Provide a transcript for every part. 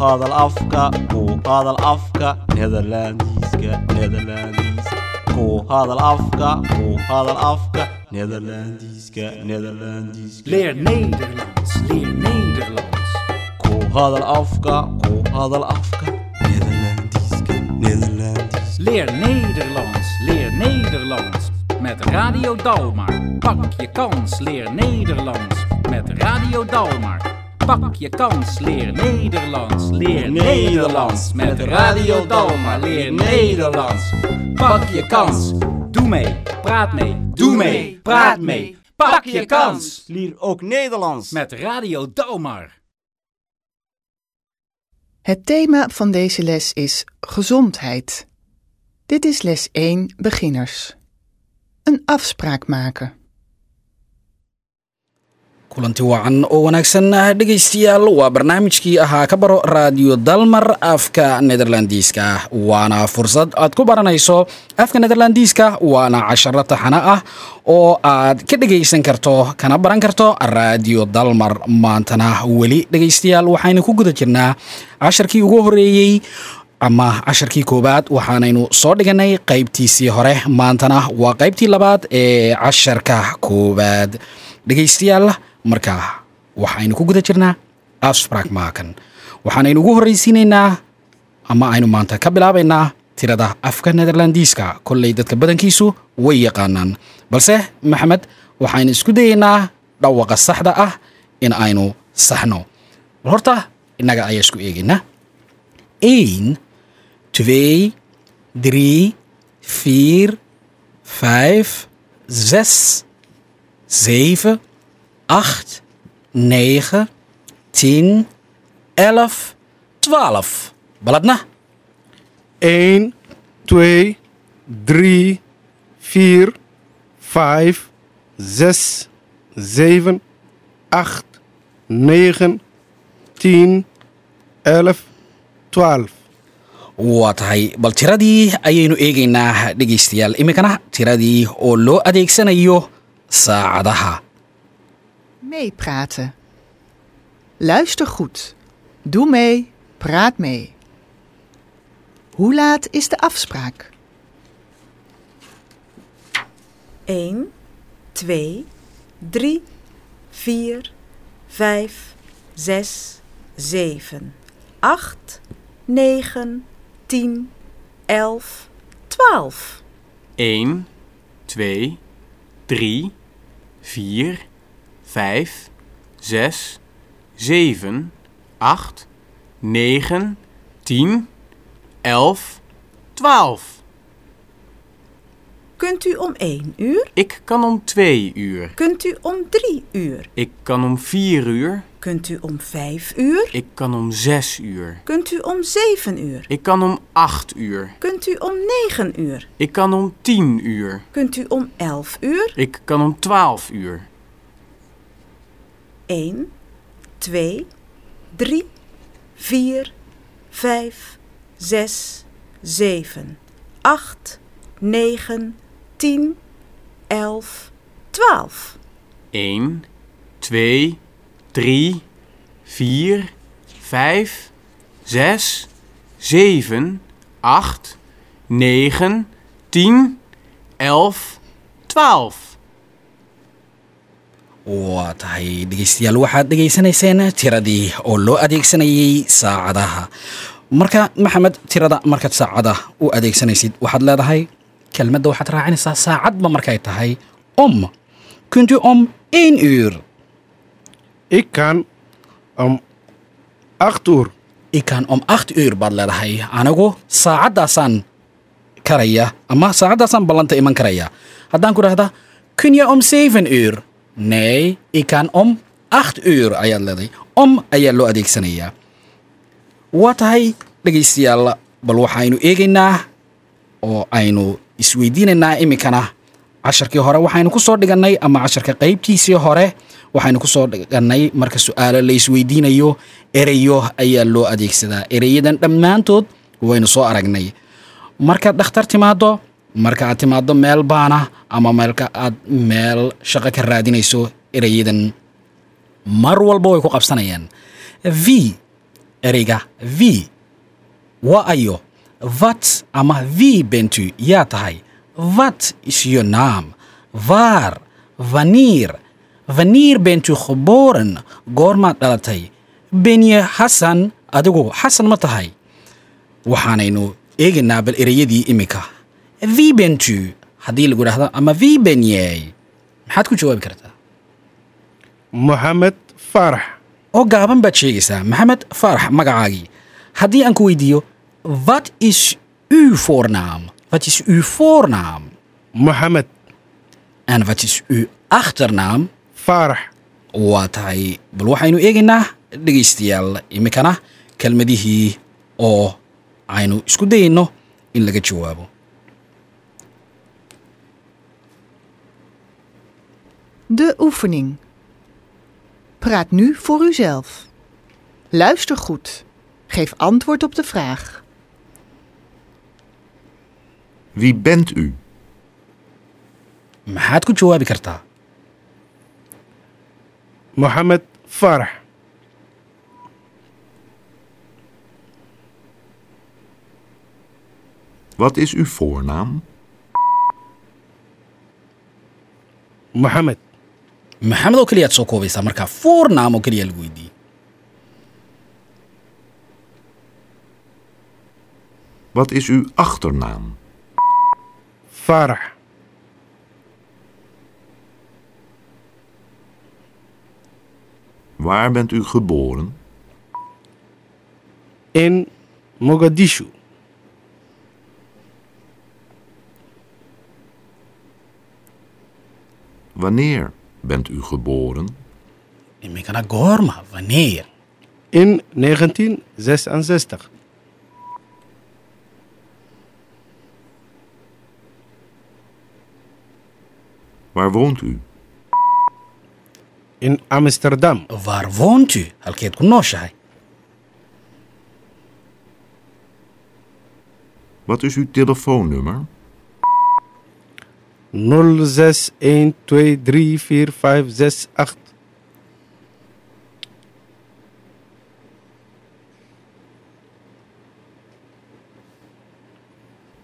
hadal afka ku hadal afka nederlandiska nederlandiska ku hadal afka ku hadal afka nederlandiska nederlandiska Leer Nederlands, leer Nederlands. ku hadal afka ku hadal afka nederlandiska nederlandiska Leer Nederlands, leer Nederlands. Met Radio Dalmar. Pak je kans, leer Nederlands. Met Radio Dalmar. Pak je kans, leer Nederlands. Leer Nederlands. Met Radio Dalmar, leer Nederlands. Pak je kans. Doe mee, praat mee, doe mee, praat mee. Pak je kans. Leer ook Nederlands. Met Radio Dalmar. Het thema van deze les is gezondheid. Dit is les 1 beginners. Een afspraak maken. Kulanti wacan oo wanaagsan. Dhegaystayaal waa barnaamijkii ahaa ka baro raadiyo dalmar afka nederlandiiska. Waana fursad aad ku baranayso afka nederlandiiska waana casharo taxano ah oo aad ka dhegaysan karto kana baran karto raadiyo dalmar. Maantana weli dhegaystayaal waxaynu ku guda jirnaa casharkii ugu horeeyey ama casharkii koowaad waxaanaynu soo dhiganay qaybtiisii hore. Maantana waa qaybtii labaad ee casharka koowaad. Dhegaystayaal markaa waxaynu ku guda jirnaa afsprak maakan. Waxaanaynu ugu horraysiinaynaa ama aynu maanta ka bilaabaynaa tirada afka nederlandiiska kolley dadka badankiisu way yaqaanaan. Balse maxamed waxaynu isku dayaynaa dhawaqa saxda ah in aynu saxno. Bal horta innaga ayaa isku eegaynaa een twee drie vier vijf zes zeven acht, negen, tien, elf, twaalf. Baladna? 1, 2, 3, 4, 5, 6, 7, 8, 9, 10, 11, 12. waa tahay bal tiradii ayaynu eegaynaa dhegaystayaal iminkana tiradii oo loo adeegsanayo saacadaha Meepraten. Luister goed. Doe mee, praat mee. Hoe laat is de afspraak? 1, 2, 3, 4, 5, 6, 7, 8, 9, 10, 11, 12. 1, 2, 3, 4, 5, 6, 7, 8, 9, 10, 11, 12. Kunt u om 1 uur? Ik kan om 2 uur. Kunt u om 3 uur? Ik kan om 4 uur. Kunt u om 5 uur? Ik kan om 6 uur. Kunt u om 7 uur? Ik kan om 8 uur. Kunt u om 9 uur? Ik kan om 10 uur. Kunt u om 11 uur? Ik kan om 12 uur. 1, 2, 3, 4, 5, 6, 7, 8, 9, 10, 11, 12. 1, 2, 3, 4, 5, 6, 7, 8, 9, 10, 11, 12. Waa tahay dhegaystayaal waxaad dhegaysanayseen tiradii oo loo adeegsanayay saacadaha. Marka maxamed tirada markaad saacada u adeegsanaysid waxaad leedahay kelmadda waxaad raacinaysaa saacadba markay tahay om. Kunt u om één uur Ik kan om 8 uur. ik kan om acht uur baad leedahay. Anigu saacaddaasaan karaya ama saacaddaasaan ballanta iman karaya. Haddaan ku dhahda kun je om zeven uur nee ik om acht uur ayaad leedahay om ayaa loo adeegsanayaa. Waa tahay dhegaystayaal bal waxaynu eegaynaa oo aynu isweydiinaynaa iminkana casharkii hore waxaynu ku soo dhigannay ama casharka qaybtiisii hore waxaynu ku soo dhigannay marka su'aalo la isweydiinayo ereyo ayaa loo adeegsadaa. Ereyadan dhammaantood waynu soo aragnay markaad dhakhtar timaaddo marka aad timaaddo meel baana ama meelka aad meel shaqo ka raadinayso ereyadan mar walba way ku qabsanayaan. V ereyga v waa ayo. Vat ama v bentu yaa tahay. Vat is naam var vanir. Vanir bentu geboren goormaad dhalatay. Benye xasan adigu xasan ma tahay. Waxaanaynu eegaynaa bal ereyadii iminka v bentu haddii lagu idhaahdo ama v benye maxaad ku jawaabi kartaa? Moxamed faarax oo gaaban baad sheegaysaa maxamed faarax magacaagii. Haddii aan ku weydiiyo wat is uw voornaam wat is uw voornaam moxamed wat is uw achternaam faarax waa tahay bal waxaynu eegaynaa dhegaystayaal iminkana kelmadihii oo aynu isku dayayno in laga jawaabo De oefening. Praat nu voor uzelf. Luister goed. Geef antwoord op de vraag. Wie bent u? ku jawaabi kartaa moxamed faarax Wat is uw voornaam? moxamed maxamed oo keliyaad soo koobaysaa markaa voornaam oo keliya lagu weydiiyey Wat is uw achternaam? faarax Waar bent u geboren? in mogadishu Wanneer bent u geboren? iminkana goorma wanneer in 1966 Waar woont u? in amsterdam waar woont u halkeed ku nooshahay Wat is uw telefoonnummer? 0612345668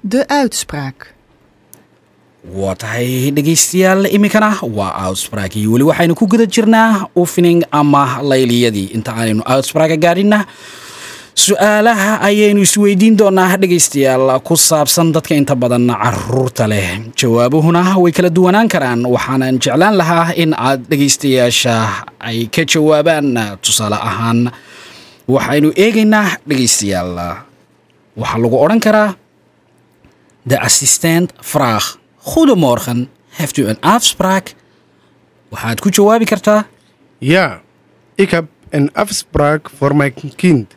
De uitspraak. waa tahay dhegaystayaal iminkana waa outspraakii weli waxaynu ku guda jirnaa opening ama layliyadii inta aanaynu outspraaka gaadhinna su'aalaha ayaynu isweydiin doonaa dhegaystayaal ku saabsan dadka inta badan carruurta leh. Jawaabuhuna way kala duwanaan karaan waxaanan jeclaan lahaa in aad dhegaystayaasha ay ka jawaabaan. Tusaale ahaan waxaynu eegaynaa dhegaystayaal. Waxaa lagu odhan karaa De assistent vraagt: Goedemorgen, heeft u een afspraak? Waxaad ku jawaabi kartaa ja ik heb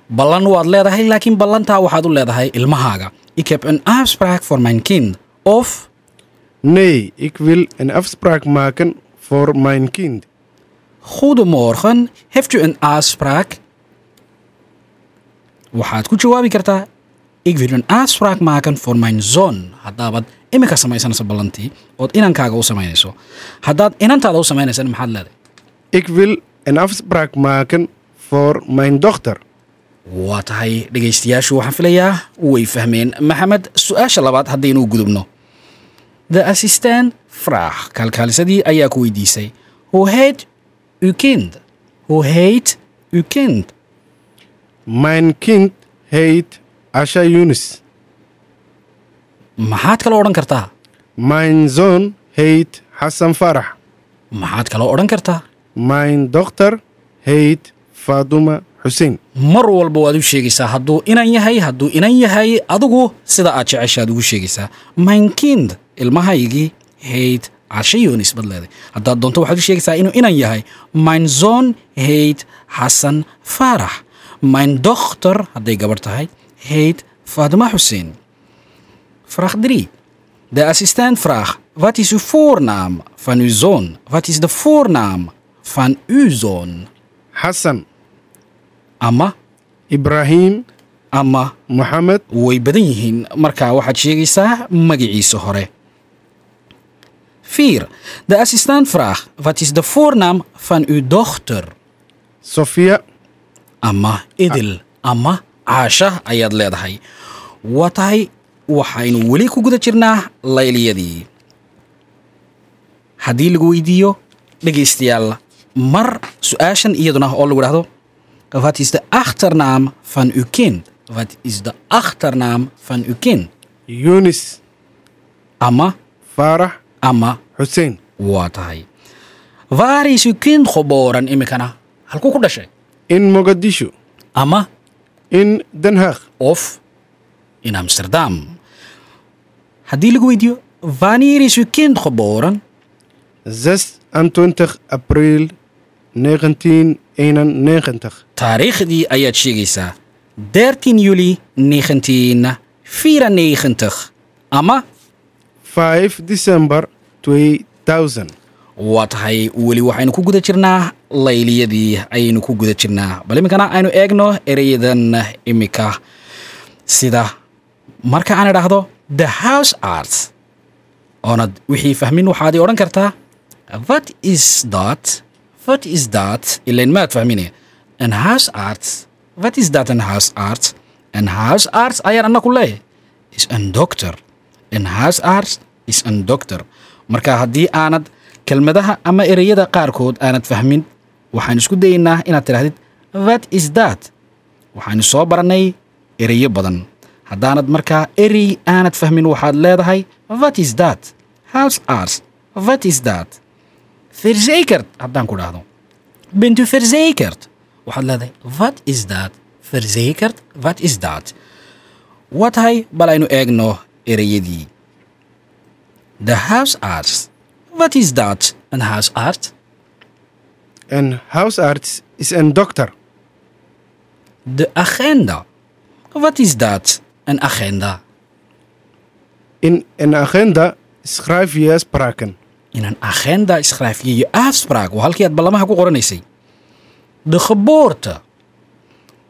ballan waad leedahay laakiin ballantaa waxaad u leedahay ilmahaaga. Ik heb een afspraak voor mijn kind of? Nee ik wil een afspraak maken voor mijn kind. Goedemorgen, heeft u een afspraak? waxaad ku jawaabi kartaa ik wil een afspraak maken voor mijn zoon. Haddaabaad iminka samaysanayso ballantii ood inankaaga u samaynayso haddaad inantaada u samaynaysana maxaad leedahay een afspraak maken voor mijn dochter. Waa tahay dhegaystayaashu waxaan filayaa way fahmeen maxamed su'aasha labaad haddaynu gudubno the assistant vraag kaalkaalisadii ayaa ku weydiisay hoe heet uw kind? Hoe heet uw kind? Heet asha yunis maxaad kaloo odhan kartaa mijn zoon heet hassan farax maxaad kaloo odhan kartaa mijn dochter heet faduma xuseen mar walba waad u sheegaysaa hadduu inan yahay hadduu inan yahay adigu sida aad jeceshaad ugu sheegaysaa. Mein kind ilmahaygii heyd cashe yonis bad leeday haddaad doonto waxaad u sheegaysaa inuu inan yahay. Mein zoon heyd xasan faarax mein dochter hadday gabarh tahay heyd fatima xuseen Vraag 3. De assistent vraagt: Wat is uw voornaam van uw is de voornaam van uw zoon? xasan Amma, ibraahim amma moxamed way badan yihiin. Markaa waxaad sheegaysaa magaciisa hore. 4. De assistent vraagt: Wat is de voornaam van uw dochter? sofia. Amma idil. Ama caasha ayaad leedahay. Waa tahay waxaynu weli ku guda jirnaa layliyadii haddii lagu weydiiyo dhegaystayaal mar su'aashan iyaduna oo lagu dhahdo wat is de achternaam van uw kind wat is de achternaam van uw kind yunis. Ama? Faarax ama? Xuseen waa tahay. Waar is uw kind geboren iminkana halkuu ku dhashay? In mogadishu. Ama? In den haag. Of? In amsterdam. Haddii lagu weydiiyo wanneer is uw kind geboren 26 april 1991 taariikhdii ayaad sheegaysaa. 13 juli 1994 ama 5 december 2000 waa tahay weli waxaynu ku guda jirnaa layliyadii ayaynu ku guda jirnaa. Bal iminkana aynu eegno ereyadan iminka sida marka aan idhaahdo the house arts. Oonad wixii fahmin waxaad i odhan kartaa what is that what is that ilain maad fahmine an house arts what is that an house arts an house arts ayaan is an doctor an house arts is an doctor marka haddii aanad kelmadaha ama ereyada qaarkood aanad fahmin waxaan isku dayaynaa inaad tidhahdid what is that waxaanu soo barannay ereyo badan. Haddaanad markaa erey aanad fahmin waxaad leedahay what is that house arts what is that verzekerd haddaan ku dhahdo bent u verzekerd waxaad leedahay what is that? Verzekerd what is that? Waa tahay bal aynu eegno ereyadii the house arts what is that? An house art? Een huisarts is een dokter. de agenda wat is dat een agenda. In een agenda schrijf je spraken. In een agenda schrijf je je afspraak. Waa halkii aad ballamaha ku qoranaysay de geboorte.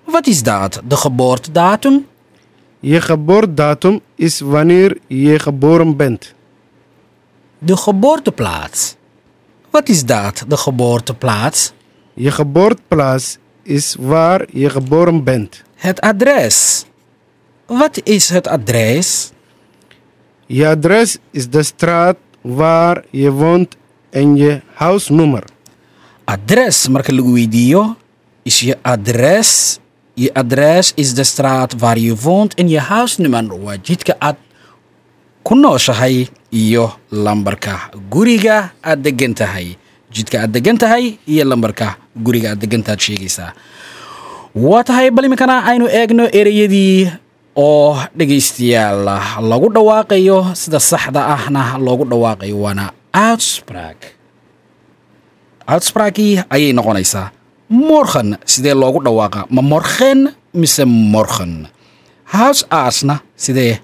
Wat is dat? De geboortedatum? Je geboortedatum is wanneer je geboren bent. de geboorteplaats. Wat is dat? De geboorteplaats? Je geboorteplaats is waar je geboren bent. het adres. Wat is het adres? Je adres is de straat waar je woont en je huisnummer. adres marka lagu weydiiyo is je adres. Je adres is de straat waar je woont en je huisnummer. Waa jidka aad ku nooshahay iyo lambarka guriga aad degan tahay jidka aad degan tahay iyo lambarka guriga aad degantaad sheegaysaa. Waa tahay bal iminkana aynu eegno ereyadii oo dhegaystayaal lagu dhawaaqayo sida saxda ahna loogu dhawaaqayo waana outspraak outspraakii ayay noqonaysaa morgen. Sidee loogu dhawaaqa? Ma morgen mise morgen? House artsna sidee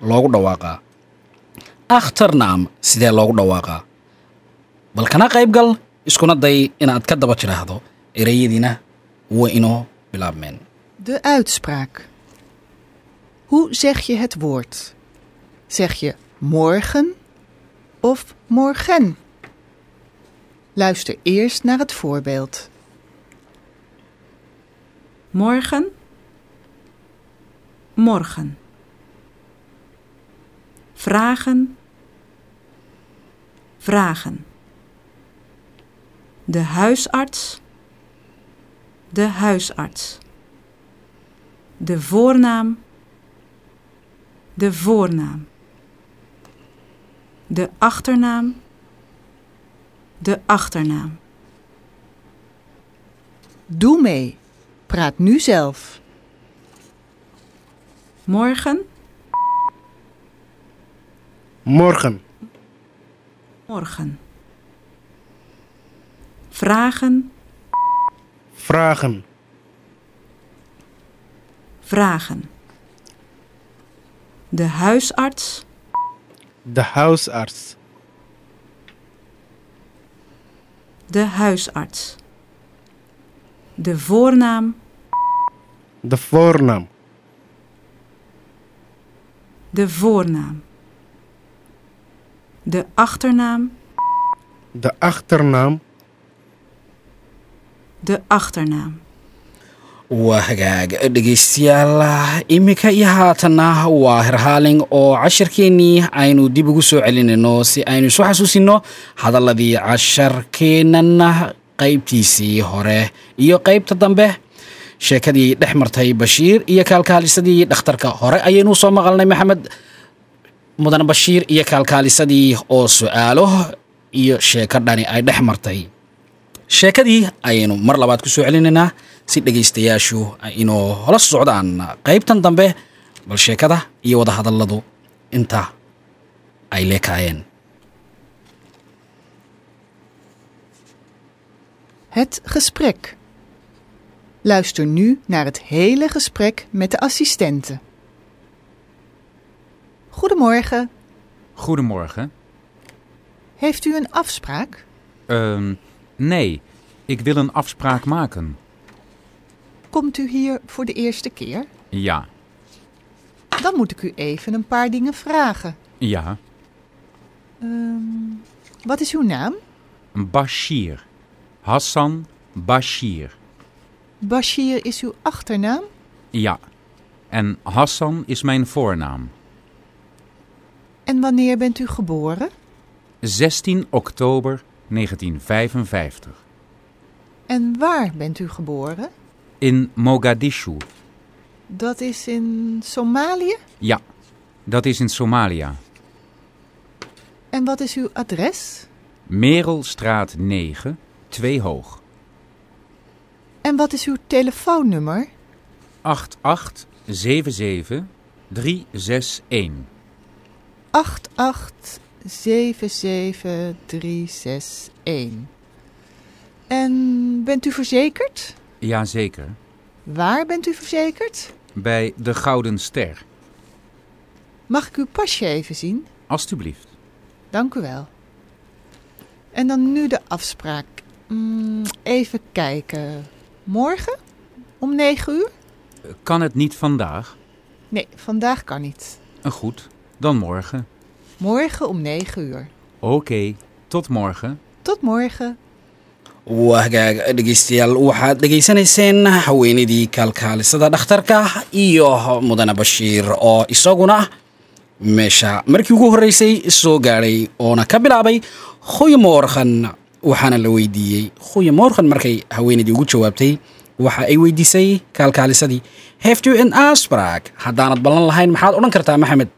loogu dhawaaqaa akhtarnaam sidee loogu dhawaaqaa bal kana qaybgal iskuna day inaad ka daba tidhaahdo ereyadiina way inoo bilaabmeen. De uitspraak. Hoe zeg je het woord? Zeg je morgen of morgen? Luister eerst naar het voorbeeld. Morgen. Morgen. Vragen. Vragen. De huisarts. De huisarts. De voornaam. De voornaam. De achternaam. De achternaam. Doe mee. Praat nu zelf. Morgen. Morgen. Morgen. Vragen. Vragen. Vragen. De huisarts. De huisarts. De huisarts. De voornaam. De voornaam. De voornaam. De achternaam. De achternaam. De achternaam. Waa hagaag dhegaystayaal iminka iyo haatanna waa herhaaling oo cashirkeennii aynu dib ugu soo celinayno si aynu isu xasuusino hadalladii casharkeennan qaybtiisii hore. Iyo qaybta dambe sheekadii dhex martay bashiir iyo kaalkaalisadii dhakhtarka hore ayaynu soo maqalnay maxamed mudan bashiir iyo kaalkaalisadii oo su'aalo iyo sheeko dhani ay dhex martay sheekadii ayaynu mar labaad ku soo celinaynaa si dhegaystayaashu ay inoo hola socdaan qaybtan dambe bal sheekada iyo wada hadalladu inta ay leekaayeen Het gesprek. Luister nu naar het hele gesprek met de assistente. Goedemorgen. Goedemorgen. Heeft u een afspraak? Ehm, nee, ik wil een afspraak maken. Komt u hier voor de eerste keer? Ja, Dan moet ik u even een paar dingen vragen. ja. Ehm, wat is uw naam? Bashir. Hassan Bashir. Bashir is uw achternaam? Ja. En Hassan is mijn voornaam. En wanneer bent u geboren? 16 oktober 1955. En waar bent u geboren? In Mogadishu. Dat is in Somalië? Ja, dat is in Somalia. En wat is uw adres? Merelstraat 9, 2 hoog. En wat is uw telefoonnummer? 8877 361. 8877361. En bent u verzekerd? Jazeker. Waar bent u verzekerd? Bij de Gouden Ster. Mag ik uw pasje even zien? Alsjeblieft. Dank u wel. En dan nu de afspraak. Mm, even kijken. Morgen? Om 9 uur? Kan het niet vandaag? Nee, vandaag kan niet. Eh, Goed, dan morgen. Morgen om 9 uur. Oké, tot morgen. Tot morgen. waa hagaag dhegaystayaal waxaad dhegaysanayseen haweenaydii kaalkaalisada dhakhtarka iyo mudane bashiir oo isaguna meesha markii ugu horreysay soo gaadhay oona ka bilaabay khoymoorkhan waxaana la weydiiyey khoymoorkhan markay haweenaydii ugu jawaabtay waxa ay weydiisay kaalkaalisadii heftu in asbrak haddaanad ballan lahayn maxaad odhan kartaa maxamed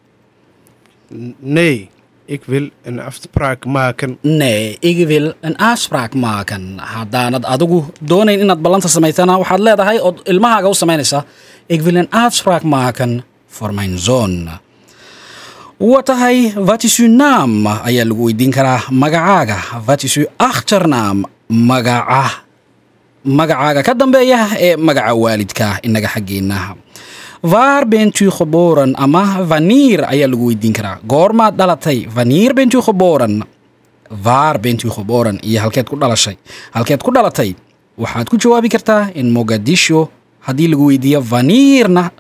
Nee, ik wil een afspraak maken. nee ik wil een afspraak maken. Haddaanad adigu doonayn inaad ballanta samaysana waxaad leedahay ood ilmahaaga u samaynaysaa ik wil een afspraak maken voor mijn zoon. Wa tahay wat is uw naam? Ayaa lagu weydiin karaa magacaaga wat is uw achternaam? Magaca magacaaga ka dambeeya ee magaca waalidka inaga xaggeena waar bent u geboren? Ama wanneer? Ayaa lagu weydiin karaa. Goormaad dhalatay wanneer bent u geboren? Waar bent u geboren? Iyo halkeed ku dhalashay. Halkeed ku dhalatay waxaad ku jawaabi kartaa in mogadisho haddii lagu weydiiyo wanneerna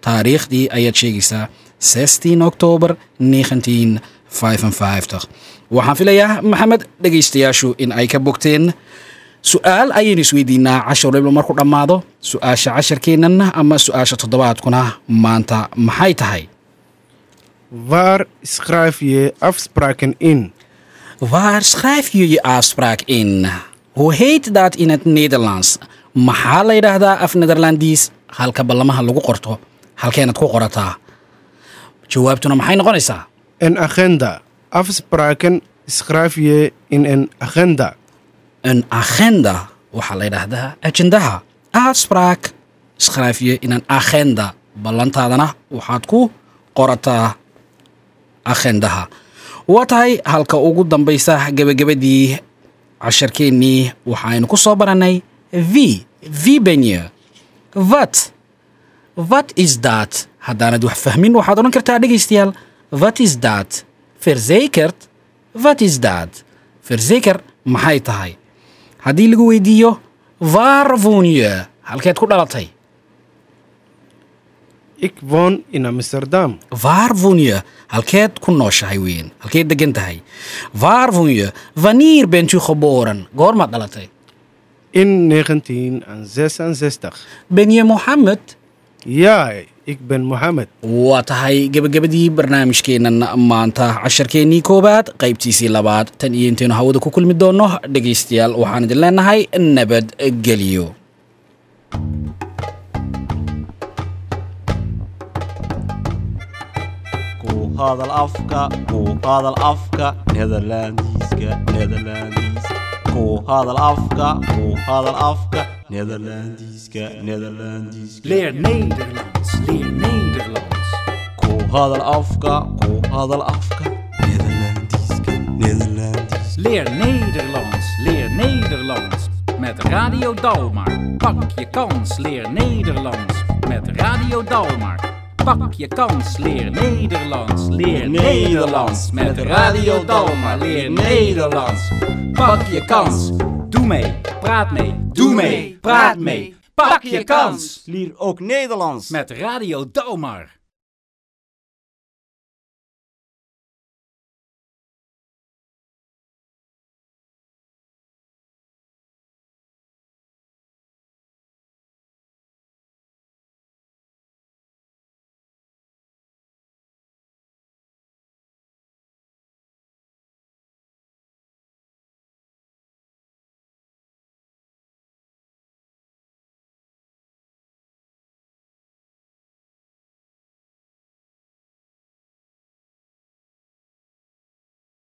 taariikhdii ayaad sheegaysaa 16 oktober 1955 waxaan filayaa maxamed dhegaystayaashu in ay ka bogteen su'aal ayaynu isweydiinaa cashar waliba markuu dhammaado. Su'aasha casharkeennan ama su'aasha toddobaadkuna maanta maxay tahay? Schrijf je afspraken in? waar schrijf je je afspraak in. Hoe heet dat in het nederlands maxaa la yidhaahdaa af nederlandiis halka ballamaha lagu qorto halkeenad ku qorataa jawaabtuna maxay noqonaysaa? Een agenda. Afspraken schrijf je in een agenda. Een agenda waxaa la yidhaahdaa ajendaha afspraak schrijf je in een agenda. Ballantaadana waxaad ku qorataa agendaha. Waa tahay halka ugu dambaysa gebagabadii casharkeennii waxaynu ku soo barannay v v benye wat? Wat is dat? Haddaanad wax fahmin waxaad odhan kartaa dhegaystayaal. Wat is dat? Verzekerd wat is dat? Verzeker maxay tahay haddii lagu weydiiyo je? halkeed ku dhalatay. Ik woon in Amsterdam. je? halkeed ku nooshahay weyn halkeed degan tahay. Waar woon je? Wanneer bent u geboren? Goormaad dhalatay. In 1966. ben je moxamed Ja, ik ben Mohammed. waa tahay gebagabadii barnaamijkeennan maanta. Casharkeennii koowaad qaybtiisii labaad. Tan iyo intaynu hawada ku kulmi doonno dhegaystayaal waxaan idin leenahay nabadgelyo. Leer Nederlands, leer Nederlands. Ku hadal afka, ku hadal afka, Nederlandisch. Leer Nederlands, leer Nederlands. Met Radio Dalmar. Pak je kans, leer Nederlands. Met Radio Dalmar. Pak je kans, leer Nederlands. Leer Nederlands. Met Radio Dalmar. Leer Nederlands. Pak je kans. Doe mee, praat mee, doe mee, praat mee. Pak je kans. Leer ook Nederlands. Met Radio Dalmar.